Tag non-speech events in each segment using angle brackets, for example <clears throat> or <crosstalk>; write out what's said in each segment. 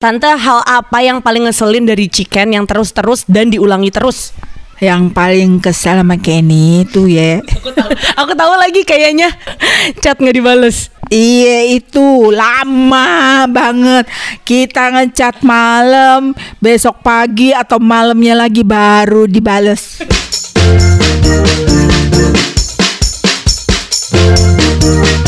Tante, hal apa yang paling ngeselin dari chicken yang terus-terus dan diulangi terus? Yang paling kesal sama Kenny itu ya <laughs> Aku tahu. Lagi kayaknya. Chat nggak dibales. Iya itu lama banget. Kita ngecat malam Besok pagi atau malamnya lagi baru dibales <laughs>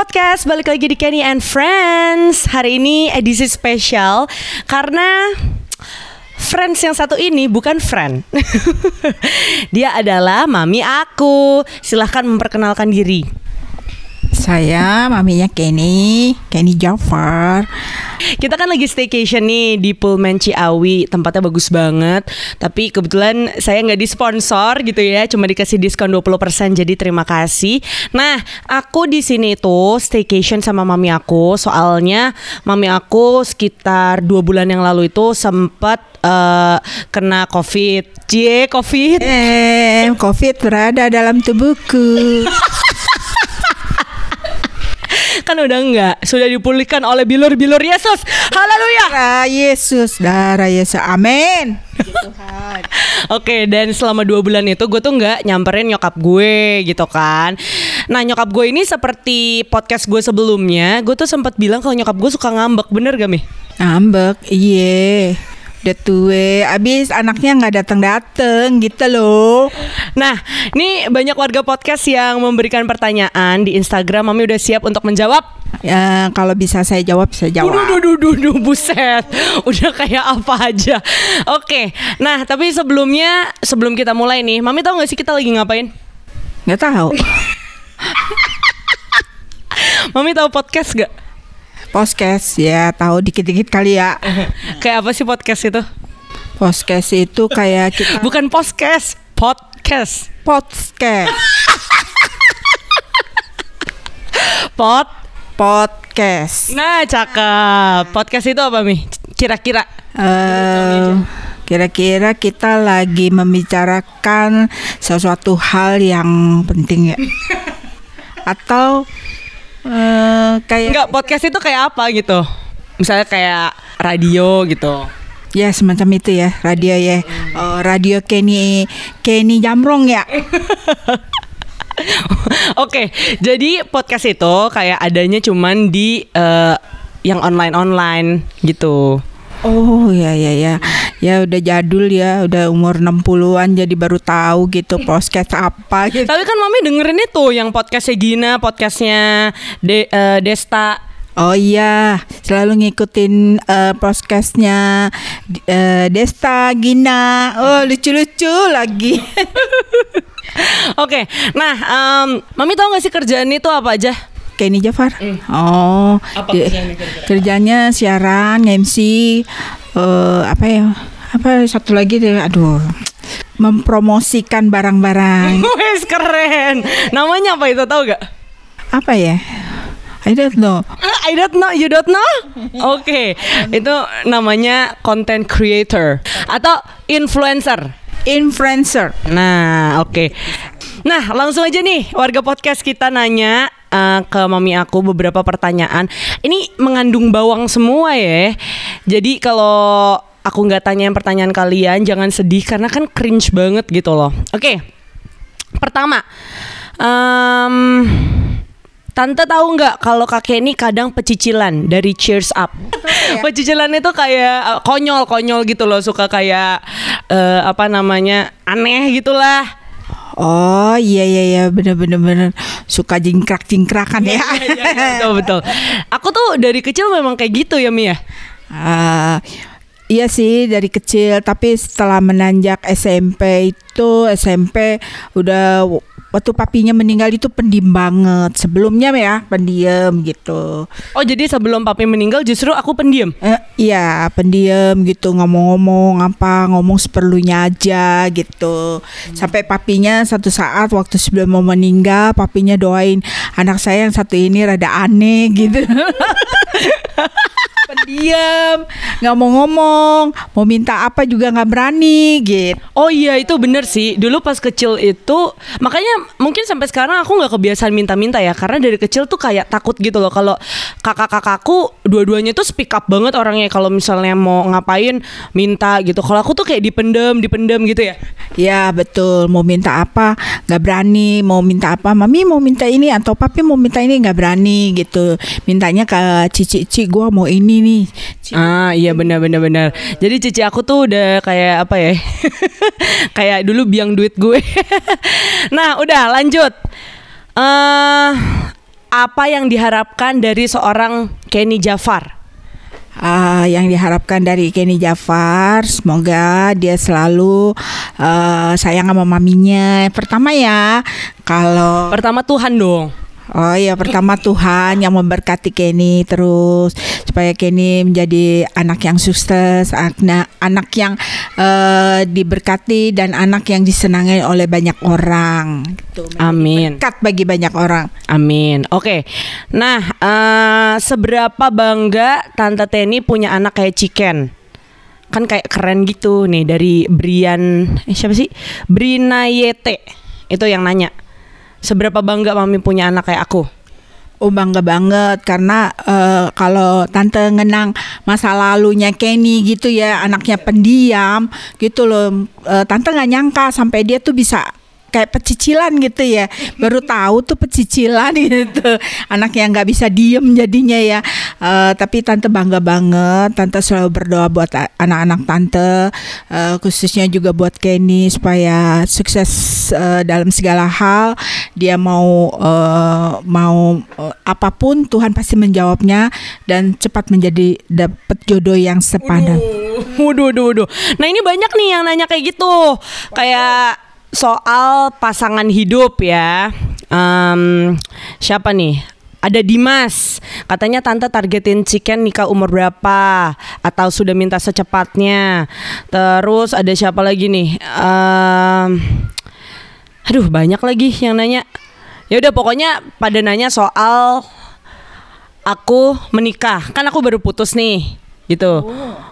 podcast, balik lagi di Kenny and Friends. Hari ini edisi spesial karena Friends yang satu ini bukan friend. <laughs> Dia adalah mami aku. Silahkan memperkenalkan diri. Saya maminya Kenny Kenny Jafar Kita kan lagi staycation nih di Pullman Ciawi, tempatnya bagus banget. Tapi kebetulan saya nggak disponsor gitu ya, cuma dikasih diskon 20% jadi terima kasih. Nah, aku di sini tuh staycation sama mami aku, soalnya mami aku sekitar dua bulan yang lalu itu sempat eh, kena COVID. Cie, COVID. Eh, Covid berada dalam tubuhku <laughs> Kan udah enggak, sudah dipulihkan oleh bilur-bilur Yesus. Haleluya. Darah Yesus, darah Yesus, amin Oke dan selama dua bulan itu gue tuh nggak nyamperin nyokap gue gitu kan Nah nyokap gue ini seperti podcast gue sebelumnya Gue tuh sempat bilang kalau nyokap gue suka ngambek Bener gak Mi? Ngambek, iya Udah tua, abis anaknya nggak datang-datang gitu loh Nah ini banyak warga podcast yang memberikan pertanyaan di Instagram Mami udah siap untuk menjawab? Ya kalau bisa saya jawab, saya jawab Duh, duh, duh, duh, duh, buset <laughs> Udah kayak apa aja Oke Nah tapi sebelumnya Sebelum kita mulai nih Mami tahu gak sih kita lagi ngapain? Nggak tahu <laughs> Mami tahu podcast gak? Podcast ya tahu dikit-dikit kali ya <laughs> Kayak apa sih podcast itu? Podcast itu kayak kita Bukan podcast, podcast. podcast <laughs> Pod. Podcast Nah, cakep. Podcast itu apa, Mi? Kira-kira. eh Kira-kira kita lagi membicarakan sesuatu hal yang penting ya <laughs> Atau eh kayak Enggak, podcast itu kayak apa gitu? Misalnya kayak radio gitu. Ya semacam itu ya radio ya Oh, radio Kenny Kenny Jamrong ya <laughs> Oke, jadi podcast itu kayak adanya cuman di eh, yang online-online gitu. Oh ya ya ya ya udah jadul ya udah umur 60-an jadi baru tahu gitu podcast apa gitu. Tapi kan Mami dengerin itu yang podcastnya Gina, podcastnya De- eh, Desta. Oh iya selalu ngikutin eh, podcastnya eh, Desta Gina oh lucu-lucu lagi <laughs> Oke, nah em, Mami tahu gak sih kerjaan itu apa aja? Kenny Jafar oh Apa di- kira-kira? kerjanya siaran MC eh apa ya apa satu lagi deh aduh mempromosikan barang-barang <laughs> Wes keren. Namanya apa itu tahu gak? apa ya I don't know I don't know, you don't know? Oke, itu namanya content creator atau influencer. influencer Nah, oke. Nah, langsung aja nih warga podcast kita nanya eh, ke mami aku beberapa pertanyaan. Ini mengandung bawang semua ya. Jadi kalau aku nggak tanyain pertanyaan kalian, jangan sedih karena kan cringe banget gitu loh. Oke, pertama, em, Tante tahu nggak kalau kakek ini kadang pecicilan dari Cheers Up. <laughs> Pecicilan itu kayak eh, konyol-konyol gitu loh, suka kayak eh, apa namanya aneh gitulah. Oh iya iya iya bener bener bener suka jingkrak jingkrakan ya betul betul. Aku tuh dari kecil memang kayak gitu ya Mia. Ah, iya sih dari kecil. Tapi setelah menanjak SMP itu SMP udah waktu papinya meninggal itu pendiam banget. Sebelumnya ya pendiam gitu. Oh jadi sebelum papi meninggal justru aku pendiam. Eh, iya pendiam gitu. Ngomong-ngomong apa ngomong seperlunya aja gitu. Sampai papinya satu saat waktu sebelum mau meninggal papinya doain anak saya yang satu ini rada aneh gitu <laughs> pendiam, nggak mau ngomong, mau minta apa juga nggak berani gitu. Oh iya itu bener sih. Dulu pas kecil itu Makanya mungkin sampai sekarang aku nggak kebiasaan minta-minta ya Karena dari kecil tuh kayak takut gitu loh. Kalau kakak-kakakku dua-duanya tuh speak up banget orangnya. Kalau misalnya mau ngapain minta gitu. Kalau aku tuh kayak dipendem, dipendem gitu ya. Ya betul, mau minta apa nggak berani, mau minta apa, mami mau minta ini atau papi mau minta ini nggak berani gitu. Mintanya ke cici, cici gue mau ini nih. Ci- Ah iya benar benar benar. Jadi cici aku tuh udah kayak apa ya? <laughs> kayak dulu biang duit gue. <laughs> nah udah lanjut. eh apa yang diharapkan dari seorang Kenny Jafar? Ah, yang diharapkan dari Kenny Jafar, semoga dia selalu eh, sayang sama maminya. Pertama ya, kalau Pertama Tuhan dong. Oh iya pertama Tuhan yang memberkati Kenny terus supaya Kenny menjadi anak yang sukses, anak anak yang eh, diberkati dan anak yang disenangi oleh banyak orang. Gitu. Amin. Berkat bagi banyak orang. Amin. Oke. Nah, eh seberapa bangga Tante Teni punya anak kayak Chicken? Kan kayak keren gitu nih dari Brian eh siapa sih? Brina Yete. Itu yang nanya. Seberapa bangga mami punya anak kayak aku? Oh bangga banget karena eh, kalau tante ngenang masa lalunya Kenny gitu ya anaknya pendiam gitu loh Eh, tante nggak nyangka sampai dia tuh bisa kayak pecicilan gitu ya. Baru <laughs> tahu tuh pecicilan gitu. Anak yang nggak bisa diem jadinya ya. Eh, tapi tante bangga banget. Tante selalu berdoa buat anak-anak tante. Eh, khususnya juga buat Kenny supaya sukses eh, dalam segala hal. Dia mau eh, mau eh, apa pun Tuhan pasti menjawabnya dan cepat menjadi dapat jodoh yang sepadan. Waduh, waduh, waduh. Nah ini banyak nih yang nanya kayak gitu, kayak soal pasangan hidup ya. Em, siapa nih? Ada Dimas, katanya tante targetin chicken nikah umur berapa atau sudah minta secepatnya. Terus ada siapa lagi nih? Em, aduh banyak lagi yang nanya. Ya udah pokoknya pada nanya soal aku menikah kan aku baru putus nih gitu.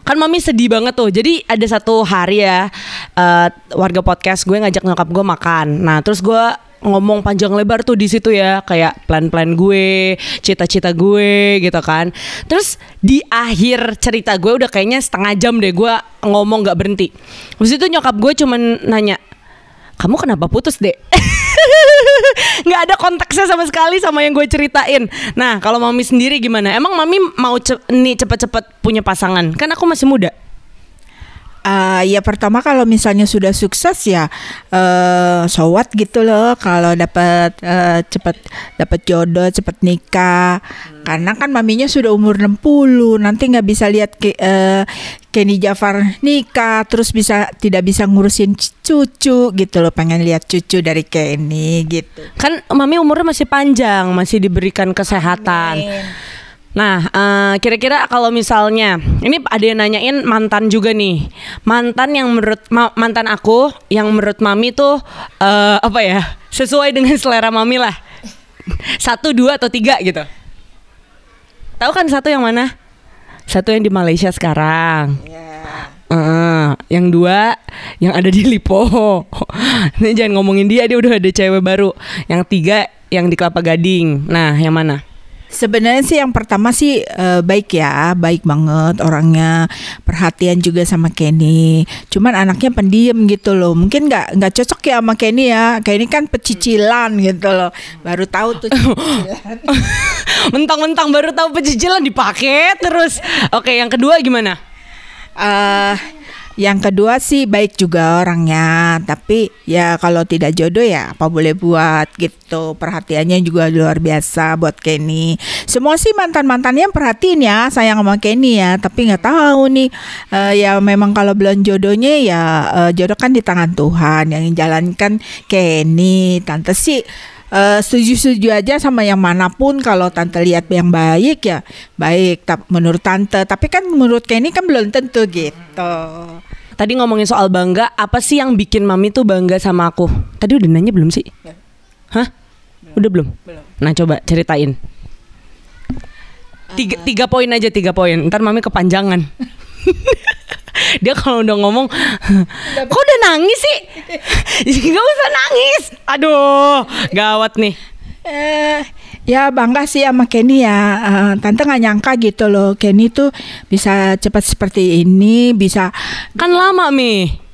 Kan mami sedih banget tuh. Jadi ada satu hari ya eh, warga podcast gue ngajak nyokap gue makan. Nah terus gue ngomong panjang lebar tuh di situ ya kayak plan-plan gue cita-cita gue gitu kan. Terus di akhir cerita gue udah kayaknya setengah jam deh gue ngomong gak berhenti. Terus itu nyokap gue cuman nanya kamu kenapa putus dek? <laughs> <laughs> nggak ada konteksnya sama sekali sama yang gue ceritain. Nah kalau mami sendiri gimana? Emang mami mau ce- nih cepet-cepet punya pasangan? Kan aku masih muda. Eh, ya pertama kalau misalnya sudah sukses ya eh so what gitu loh. Kalau dapat eh, cepet dapat jodoh cepet nikah. Karena kan maminya sudah umur 60 nanti nggak bisa lihat ke, eh, Kenny Jafar nikah terus bisa tidak bisa ngurusin cucu gitu loh pengen lihat cucu dari Kenny gitu. Kan mami umurnya masih panjang, masih diberikan kesehatan. Nah, eh, kira-kira kalau misalnya ini ada yang nanyain mantan juga nih, mantan yang menurut ma- mantan aku yang menurut mami tuh eh, apa ya sesuai dengan selera mami lah, satu dua atau tiga gitu. Tahu kan satu yang mana? Satu yang di Malaysia sekarang. Eh, yang dua yang ada di Lipo. Ini jangan ngomongin dia, dia udah ada cewek baru. Yang tiga yang di Kelapa Gading. Nah, yang mana? Sebenarnya sih yang pertama sih eh, baik ya, baik banget orangnya, perhatian juga sama Kenny. Cuman anaknya pendiam gitu loh, mungkin nggak nggak cocok ya sama Kenny ya. Kenny kan pecicilan gitu loh, baru tahu tuh. <laughs> Mentang-mentang baru tahu pecicilan dipakai terus. Oke, yang kedua gimana? Eh, yang kedua sih baik juga orangnya, tapi ya kalau tidak jodoh ya apa boleh buat gitu. Perhatiannya juga luar biasa buat Kenny. Semua sih mantan mantannya perhatiin ya, sayang sama Kenny ya. Tapi nggak tahu nih, eh, ya memang kalau belum jodohnya ya eh, jodoh kan di tangan Tuhan yang jalankan Kenny. Tante sih eh, setuju-setuju aja sama yang mana pun kalau tante lihat yang baik ya baik menurut tante tapi kan menurut Kenny kan belum tentu gitu Tadi ngomongin soal bangga, apa sih yang bikin mami tuh bangga sama aku? Tadi udah nanya belum sih? Hah? Udah belum? Belum. Nah, coba ceritain. tiga, tiga poin aja tiga poin. Ntar mami kepanjangan. <laughs> Dia kalau udah ngomong, kok udah nangis sih? <laughs> Gak usah nangis. Aduh, gawat nih. Eh, ya bangga sih sama Kenny ya. Eh, Tante nggak nyangka gitu loh. Kenny tuh bisa cepat seperti ini, bisa Kan lama mi.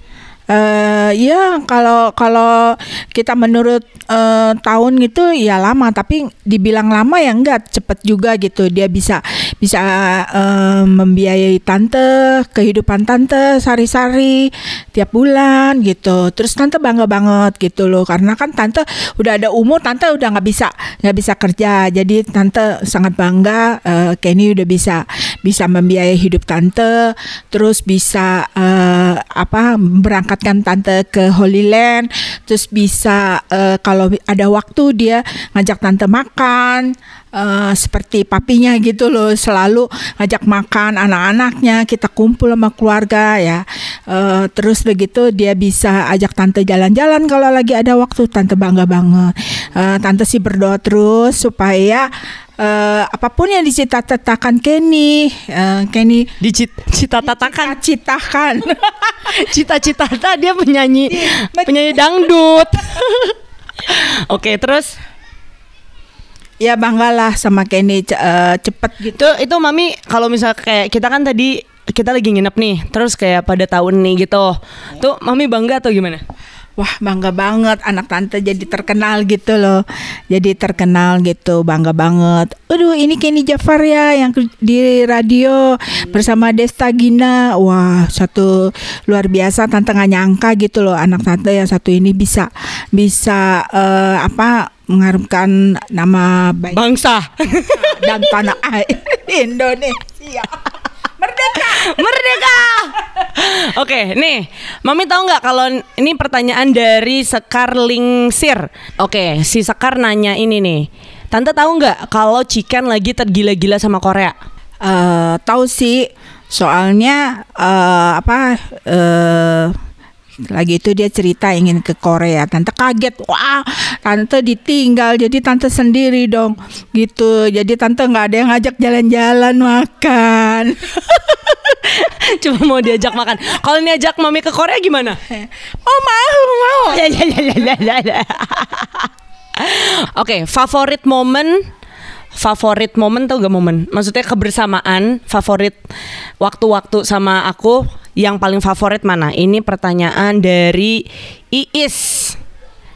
Eh ya kalau kalau kita menurut eh, tahun gitu ya lama. Tapi dibilang lama ya enggak cepet juga gitu. Dia bisa bisa eh, membiayai tante kehidupan tante sari-sari tiap bulan gitu. Terus tante bangga banget gitu loh. Karena kan tante udah ada umur tante udah nggak bisa nggak bisa kerja. Jadi tante sangat bangga eh, Kenny udah bisa bisa membiayai hidup tante terus bisa eh, apa berangkatkan tante ke Holy Land terus bisa eh, kalau ada waktu dia ngajak tante makan eh, seperti papinya gitu loh selalu ngajak makan anak-anaknya kita kumpul sama keluarga ya. Eh, terus begitu dia bisa ajak tante jalan-jalan kalau lagi ada waktu tante bangga banget. Eh, tante sih berdoa terus supaya eh, apa pun yang dicita-citakan Kenny eh, Kenny Dicita-citakan. <laughs> citakan Cita-cita dia penyanyi penyanyi dangdut. <laughs> Oke, terus ya banggalah sama Kenny eh, cepet gitu itu itu mami kalau misal kayak kita kan tadi kita lagi nginep nih, terus kayak pada tahun nih gitu. Tuh mami bangga atau gimana? Wah bangga banget anak tante jadi terkenal gitu loh. Jadi terkenal gitu bangga banget. Aduh ini Kenny Jafar ya yang di radio bersama Desta Gina. Wah satu luar biasa tante nggak nyangka gitu loh Anak tante yang satu ini bisa bisa eh, apa mengharumkan nama baik Bangsa. <laughs> dan tanah air Indonesia Merdeka Merdeka. Oke, nih, Mami tahu nggak kalau ini pertanyaan dari Sekar Lingsir. Oke, si Sekar nanya ini nih. Tante tahu nggak kalau Chicken lagi tergila-gila sama Korea? eh tahu sih soalnya eh apa eh lagi itu dia cerita ingin ke Korea tante kaget wah tante ditinggal jadi tante sendiri dong gitu jadi tante nggak ada yang ngajak jalan-jalan makan <laughs> Cuma mau diajak makan. Kalau diajak Mami ke Korea gimana? oh <laughs> mau mau <laughs> Ya, ya, ya, ya, ya, ya. Oke, favorit momen favorit momen tau gak momen? Maksudnya kebersamaan, favorit waktu-waktu sama aku yang paling favorit mana? Ini pertanyaan dari Iis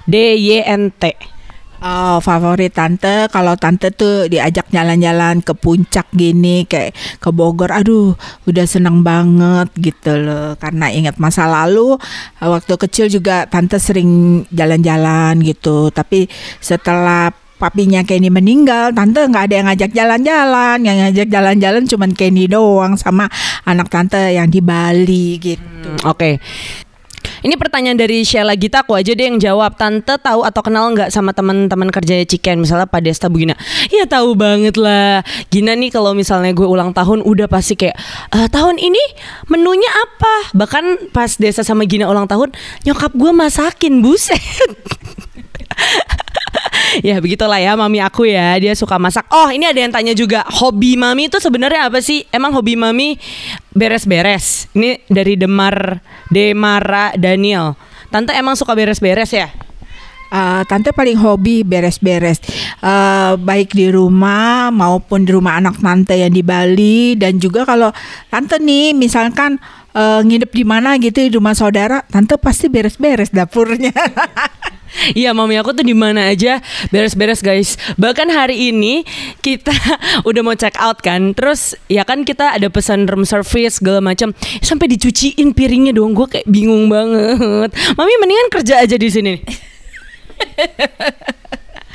DYNT. Oh, favorit tante kalau tante tuh diajak jalan-jalan ke puncak gini kayak ke Bogor. Aduh, udah seneng banget gitu loh. Karena ingat masa lalu waktu kecil juga tante sering jalan-jalan gitu. Tapi setelah papinya Kenny meninggal, tante nggak ada yang ngajak jalan-jalan. Yang ngajak jalan-jalan cuman Kenny doang sama anak tante yang di Bali gitu. Hmm, Oke. Ini pertanyaan dari Sheila Gita aku aja deh yang jawab. Tante tahu atau kenal nggak sama teman-teman kerja Ciken misalnya Pak Desta Bu Gina? Ya tahu banget lah. Gina nih kalau misalnya gue ulang tahun udah pasti kayak "Eh, tahun ini menunya apa? Bahkan pas Desa sama Gina ulang tahun nyokap gue masakin buset. <laughs> <laughs> ya begitulah ya mami aku ya dia suka masak. Oh ini ada yang tanya juga hobi mami itu sebenarnya apa sih? Emang hobi mami beres-beres? Ini dari Demar Demara Daniel. Tante emang suka beres-beres ya? Uh, tante paling hobi beres-beres. Uh, baik di rumah maupun di rumah anak tante yang di Bali. Dan juga kalau tante nih misalkan uh, nginep di mana gitu di rumah saudara tante pasti beres-beres dapurnya. <laughs> Iya mami aku tuh di mana aja beres-beres guys. Bahkan hari ini kita <laughs> udah mau check out kan. Terus ya kan kita ada pesan room service segala macam. Sampai dicuciin piringnya dong Gue kayak bingung banget. <laughs> Mami mendingan kerja aja di sini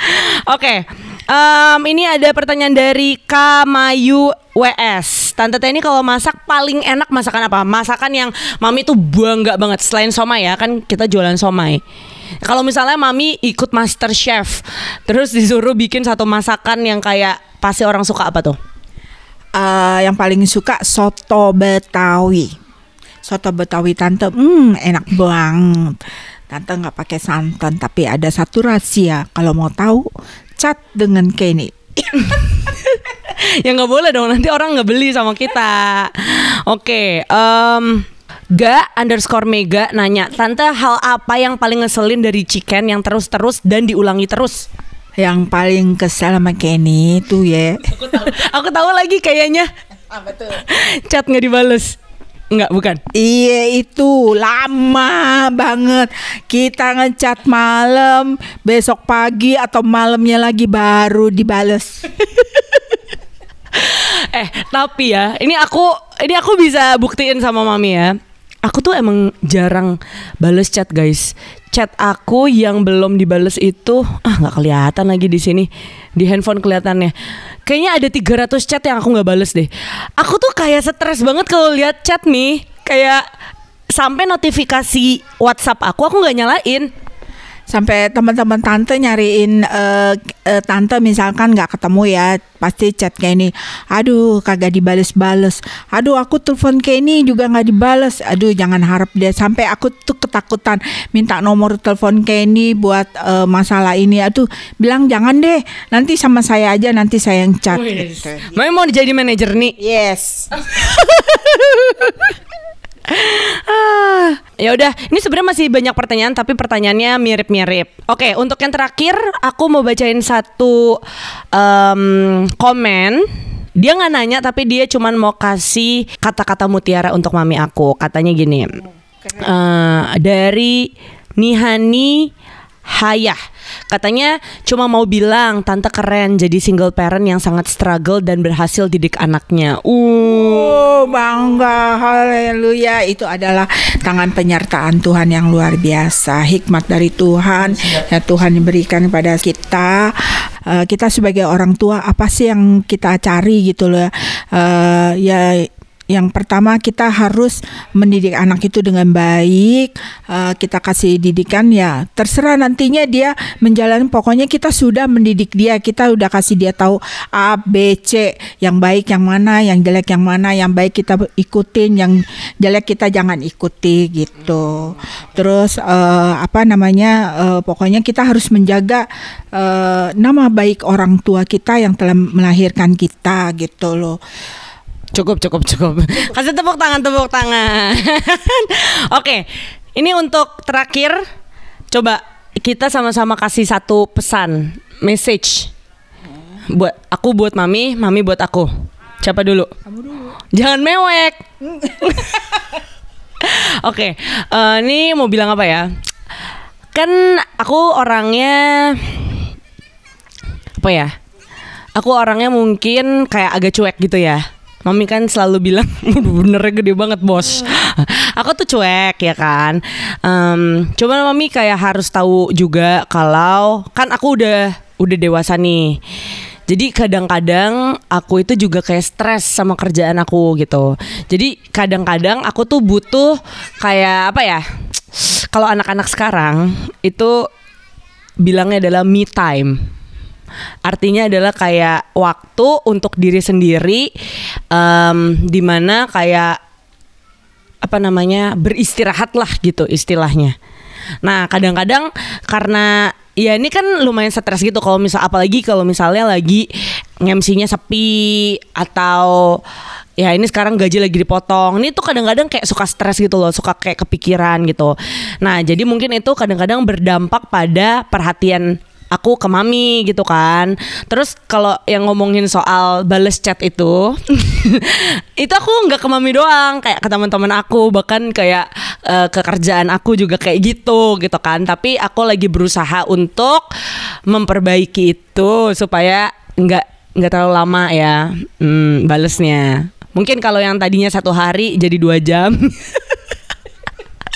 <laughs> Oke, em, ini ada pertanyaan dari Kamayu WS. Tante Teni kalau masak paling enak masakan apa? Masakan yang mami tuh bangga banget selain somai ya kan kita jualan somai. Kalau misalnya mami ikut master chef, terus disuruh bikin satu masakan yang kayak pasti orang suka apa tuh? Uh, yang paling suka soto Betawi soto Betawi tante hmm enak banget tante nggak pakai santan tapi ada satu rahasia kalau mau tahu cat dengan Kenny <laughs> ya nggak boleh dong nanti orang nggak beli sama kita. Oke, em, Ga underscore Mega nanya Tante hal apa yang paling ngeselin dari chicken yang terus-terus dan diulangi terus? Yang paling kesel sama Kenny tuh ya. Aku tahu, aku tahu lagi kayaknya <laughs> chat nggak dibales. Enggak, bukan. Iya itu lama banget Kita ngecat malam Besok pagi atau malamnya lagi baru dibales <laughs> Eh, tapi ya, ini aku ini aku bisa buktiin sama mami ya. Aku tuh emang jarang bales chat guys. Chat aku yang belum dibales itu ah nggak kelihatan lagi di sini di handphone kelihatannya. Kayaknya ada 300 chat yang aku nggak bales deh. Aku tuh kayak stres banget kalau lihat chat nih. Kayak sampai notifikasi WhatsApp aku aku nggak nyalain. Sampai teman-teman tante nyariin eh, eh, tante misalkan nggak ketemu ya Pasti chat kayak ini Aduh kagak dibales-bales. Aduh aku telepon kayak ini juga nggak dibales. Aduh jangan harap dia. Sampai aku tuh ketakutan Minta nomor telepon kayak ini buat eh, masalah ini. Aduh bilang jangan deh. Nanti sama saya aja nanti saya yang chat. Mami mau jadi manajer nih. Yes <laughs> Ah, ya udah, ini sebenarnya masih banyak pertanyaan tapi pertanyaannya mirip-mirip. Oke, untuk yang terakhir aku mau bacain satu em, komen. Dia nggak nanya tapi dia cuman mau kasih kata-kata mutiara untuk mami aku. Katanya gini. eh, dari Nihani Hayah. Katanya cuma mau bilang Tante keren jadi single parent yang sangat struggle dan berhasil didik anaknya. Uh. Oh bangga. Haleluya. Itu adalah tangan penyertaan Tuhan yang luar biasa. Hikmat dari Tuhan. Ya Tuhan berikan kepada kita. Eh, kita sebagai orang tua apa sih yang kita cari gitu loh? Eh, ya yang pertama kita harus mendidik anak itu dengan baik Eh, kita kasih didikan ya terserah nantinya dia menjalani. Pokoknya kita sudah mendidik dia kita udah kasih dia tahu A B C yang baik yang mana yang jelek yang mana yang baik kita ikutin yang jelek kita jangan ikuti gitu. Terus eh, apa namanya eh, pokoknya kita harus menjaga eh, nama baik orang tua kita yang telah melahirkan kita gitu loh Cukup, cukup, cukup. <laughs> Kasih tepuk tangan, tepuk tangan. <laughs> Oke, ini untuk terakhir. Coba kita sama-sama kasih satu pesan, message. Buat aku, buat mami, mami buat aku. Siapa dulu? Jangan mewek. <laughs> Oke, eh, ini mau bilang apa ya? Kan aku orangnya apa ya? Aku orangnya mungkin kayak agak cuek gitu ya. Mami kan selalu bilang <laughs> benernya gede banget bos. <laughs> Aku tuh cuek ya kan. Em, cuman mami kayak harus tahu juga kalau kan aku udah udah dewasa nih. Jadi kadang-kadang aku itu juga kayak stres sama kerjaan aku gitu. Jadi kadang-kadang aku tuh butuh kayak apa ya? <tsk> Kalau anak-anak sekarang itu bilangnya adalah me time. Artinya adalah kayak waktu untuk diri sendiri em, di mana kayak apa namanya beristirahat lah gitu istilahnya. Nah kadang-kadang karena ya ini kan lumayan stres gitu kalau misal apalagi kalau misalnya lagi MC-nya sepi atau ya ini sekarang gaji lagi dipotong. Ini tuh kadang-kadang kayak suka stres gitu loh, suka kayak kepikiran gitu. Nah jadi mungkin itu kadang-kadang berdampak pada perhatian aku ke mami gitu kan. Terus kalau yang ngomongin soal bales chat itu, <laughs> itu aku nggak ke mami doang, kayak ke teman-teman aku, bahkan kayak eh, ke kerjaan aku juga kayak gitu gitu kan. Tapi aku lagi berusaha untuk memperbaiki itu supaya nggak nggak terlalu lama ya hmm, balesnya. Mungkin kalau yang tadinya satu hari jadi dua jam. <laughs>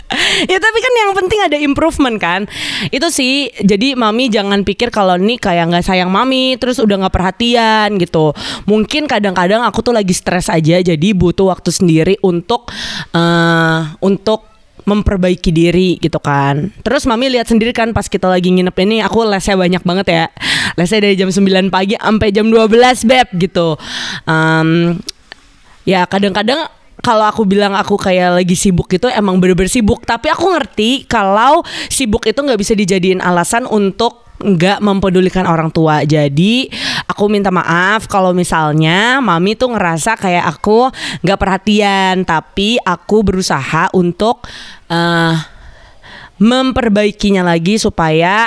<laughs> ya tapi kan yang penting ada improvement kan? Itu sih jadi mami jangan pikir kalau nih kayak nggak sayang mami terus udah nggak perhatian gitu. Mungkin kadang-kadang aku tuh lagi stres aja jadi butuh waktu sendiri untuk eh untuk memperbaiki diri gitu kan. Terus mami lihat sendiri kan pas kita lagi nginep ini aku lesnya banyak banget ya. Lesnya dari jam 9 pagi sampai jam 12 beb gitu. Em, Ya kadang-kadang kalau aku bilang aku kayak lagi sibuk gitu emang bener-bener sibuk Tapi aku ngerti kalau sibuk itu nggak bisa dijadiin alasan untuk nggak mempedulikan orang tua jadi aku minta maaf kalau misalnya mami tuh ngerasa kayak aku nggak perhatian, tapi aku berusaha untuk uh, memperbaikinya lagi supaya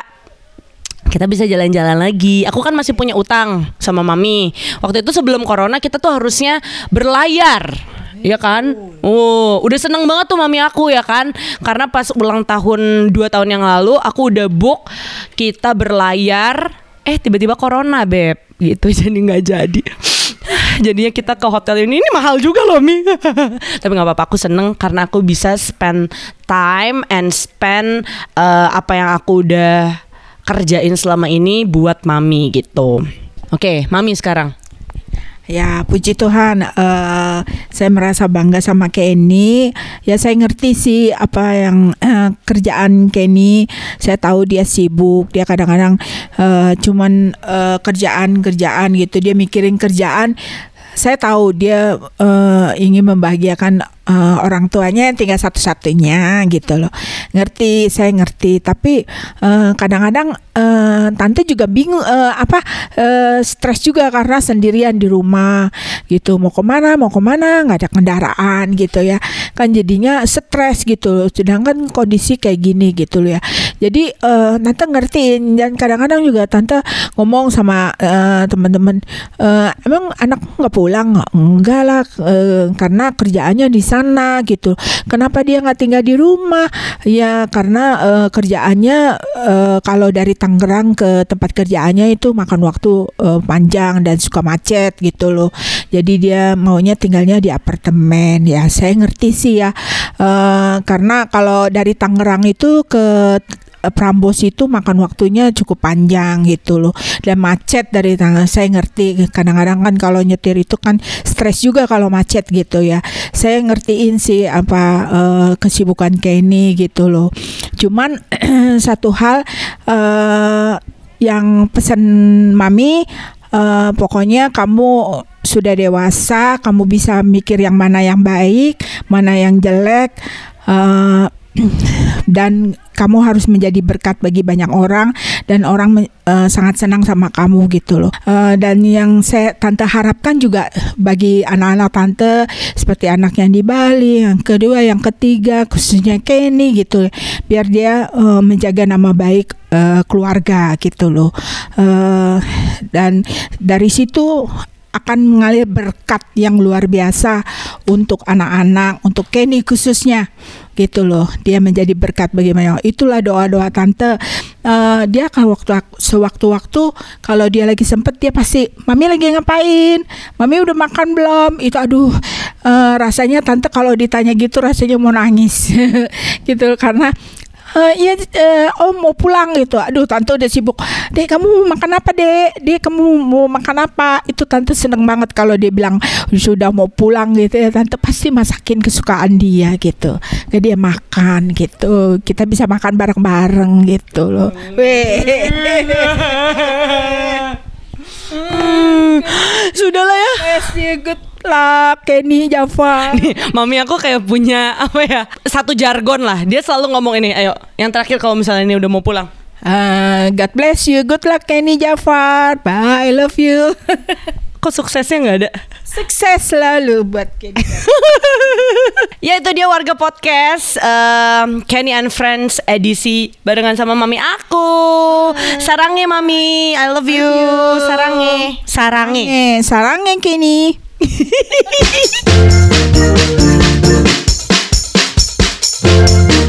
kita bisa jalan-jalan lagi. Aku kan masih punya utang sama mami. Waktu itu sebelum corona kita tuh harusnya berlayar. Iya kan? Oh, udah seneng banget tuh mami aku ya kan? Karena pas ulang tahun 2 tahun yang lalu aku udah book kita berlayar. Eh tiba-tiba corona beb, gitu <laughs> jadi nggak jadi. <sighs> Jadinya kita ke hotel ini ini mahal juga loh mi. <laughs> Tapi nggak apa-apa, aku seneng karena aku bisa spend time and spend uh, apa yang aku udah kerjain selama ini buat mami gitu. Oke, mami sekarang. Ya puji Tuhan, uh, saya merasa bangga sama Kenny. Ya saya ngerti sih apa yang uh, kerjaan Kenny. Saya tahu dia sibuk, dia kadang-kadang uh, cuman uh, kerjaan kerjaan gitu. Dia mikirin kerjaan. Saya tahu dia uh, ingin membahagiakan uh, orang tuanya yang tinggal satu-satunya gitu loh. Ngerti, saya ngerti. Tapi kadang kadang-kadang uh, tante juga bingung uh, apa uh, stres juga karena sendirian di rumah gitu. Mau ke mana, mau ke mana, nggak ada kendaraan gitu ya. Kan jadinya stres gitu. Loh. Sedangkan kondisi kayak gini gitu loh ya. Jadi uh, tante ngertiin dan kadang-kadang juga tante ngomong sama uh, teman-teman, uh, emang anak nggak pulang? Enggak lah, uh, karena kerjaannya di sana gitu. Kenapa dia nggak tinggal di rumah? Ya karena uh, kerjaannya uh, kalau dari Tangerang ke tempat kerjaannya itu makan waktu uh, panjang dan suka macet gitu loh. Jadi dia maunya tinggalnya di apartemen. Ya saya ngerti sih ya. Uh, karena kalau dari Tangerang itu ke Eh, Prambos itu makan waktunya cukup panjang gitu loh. Dan macet dari tangga saya ngerti. Kadang-kadang kan kalau nyetir itu kan stres juga kalau macet gitu ya. Saya ngertiin sih apa uh, kesibukan Kenny gitu loh. Cuman <clears throat> satu hal uh, yang pesan mami uh, pokoknya kamu sudah dewasa kamu bisa mikir yang mana yang baik mana yang jelek. Uh, <clears throat> dan kamu harus menjadi berkat bagi banyak orang dan orang uh, sangat senang sama kamu gitu loh. Uh, dan yang saya tante harapkan juga bagi anak-anak tante seperti anak yang di Bali, yang kedua, yang ketiga khususnya Kenny gitu, biar dia uh, menjaga nama baik uh, keluarga gitu loh. Uh, dan dari situ akan mengalir berkat yang luar biasa untuk anak-anak, untuk Kenny khususnya gitu loh. Dia menjadi berkat bagi banyak. Itulah doa-doa tante. Uh, dia kalau waktu sewaktu-waktu kalau dia lagi sempet dia pasti, mami lagi ngapain? Mami udah makan belum? Itu aduh uh, rasanya tante kalau ditanya gitu rasanya mau nangis <laughs> gitu karena uh, iya uh, oh mau pulang gitu. Aduh tante udah sibuk. Dek kamu makan apa dek? Dek kamu mau makan apa? Itu tante seneng banget kalau dia bilang sudah mau pulang gitu ya. Tante pasti masakin kesukaan dia gitu. Ke dia makan gitu. Kita bisa makan bareng-bareng gitu loh. Hmm, <laughs> sudahlah ya. Good lah Kenny Java. <laughs> Nih mami aku kayak punya apa ya satu jargon lah. Dia selalu ngomong ini ayo yang terakhir kalau misalnya ini udah mau pulang. Uh, God bless you. Good luck Kenny Jafar bye I love you <laughs> kok suksesnya nggak ada? Sukses selalu buat Kenny. <laughs> Ya itu dia warga podcast um, Kenny and Friends edisi barengan sama mami aku. Sarangnya mami. I love you, you. sarangnya sarangnya sarangnya Kenny. Hehehehe <laughs>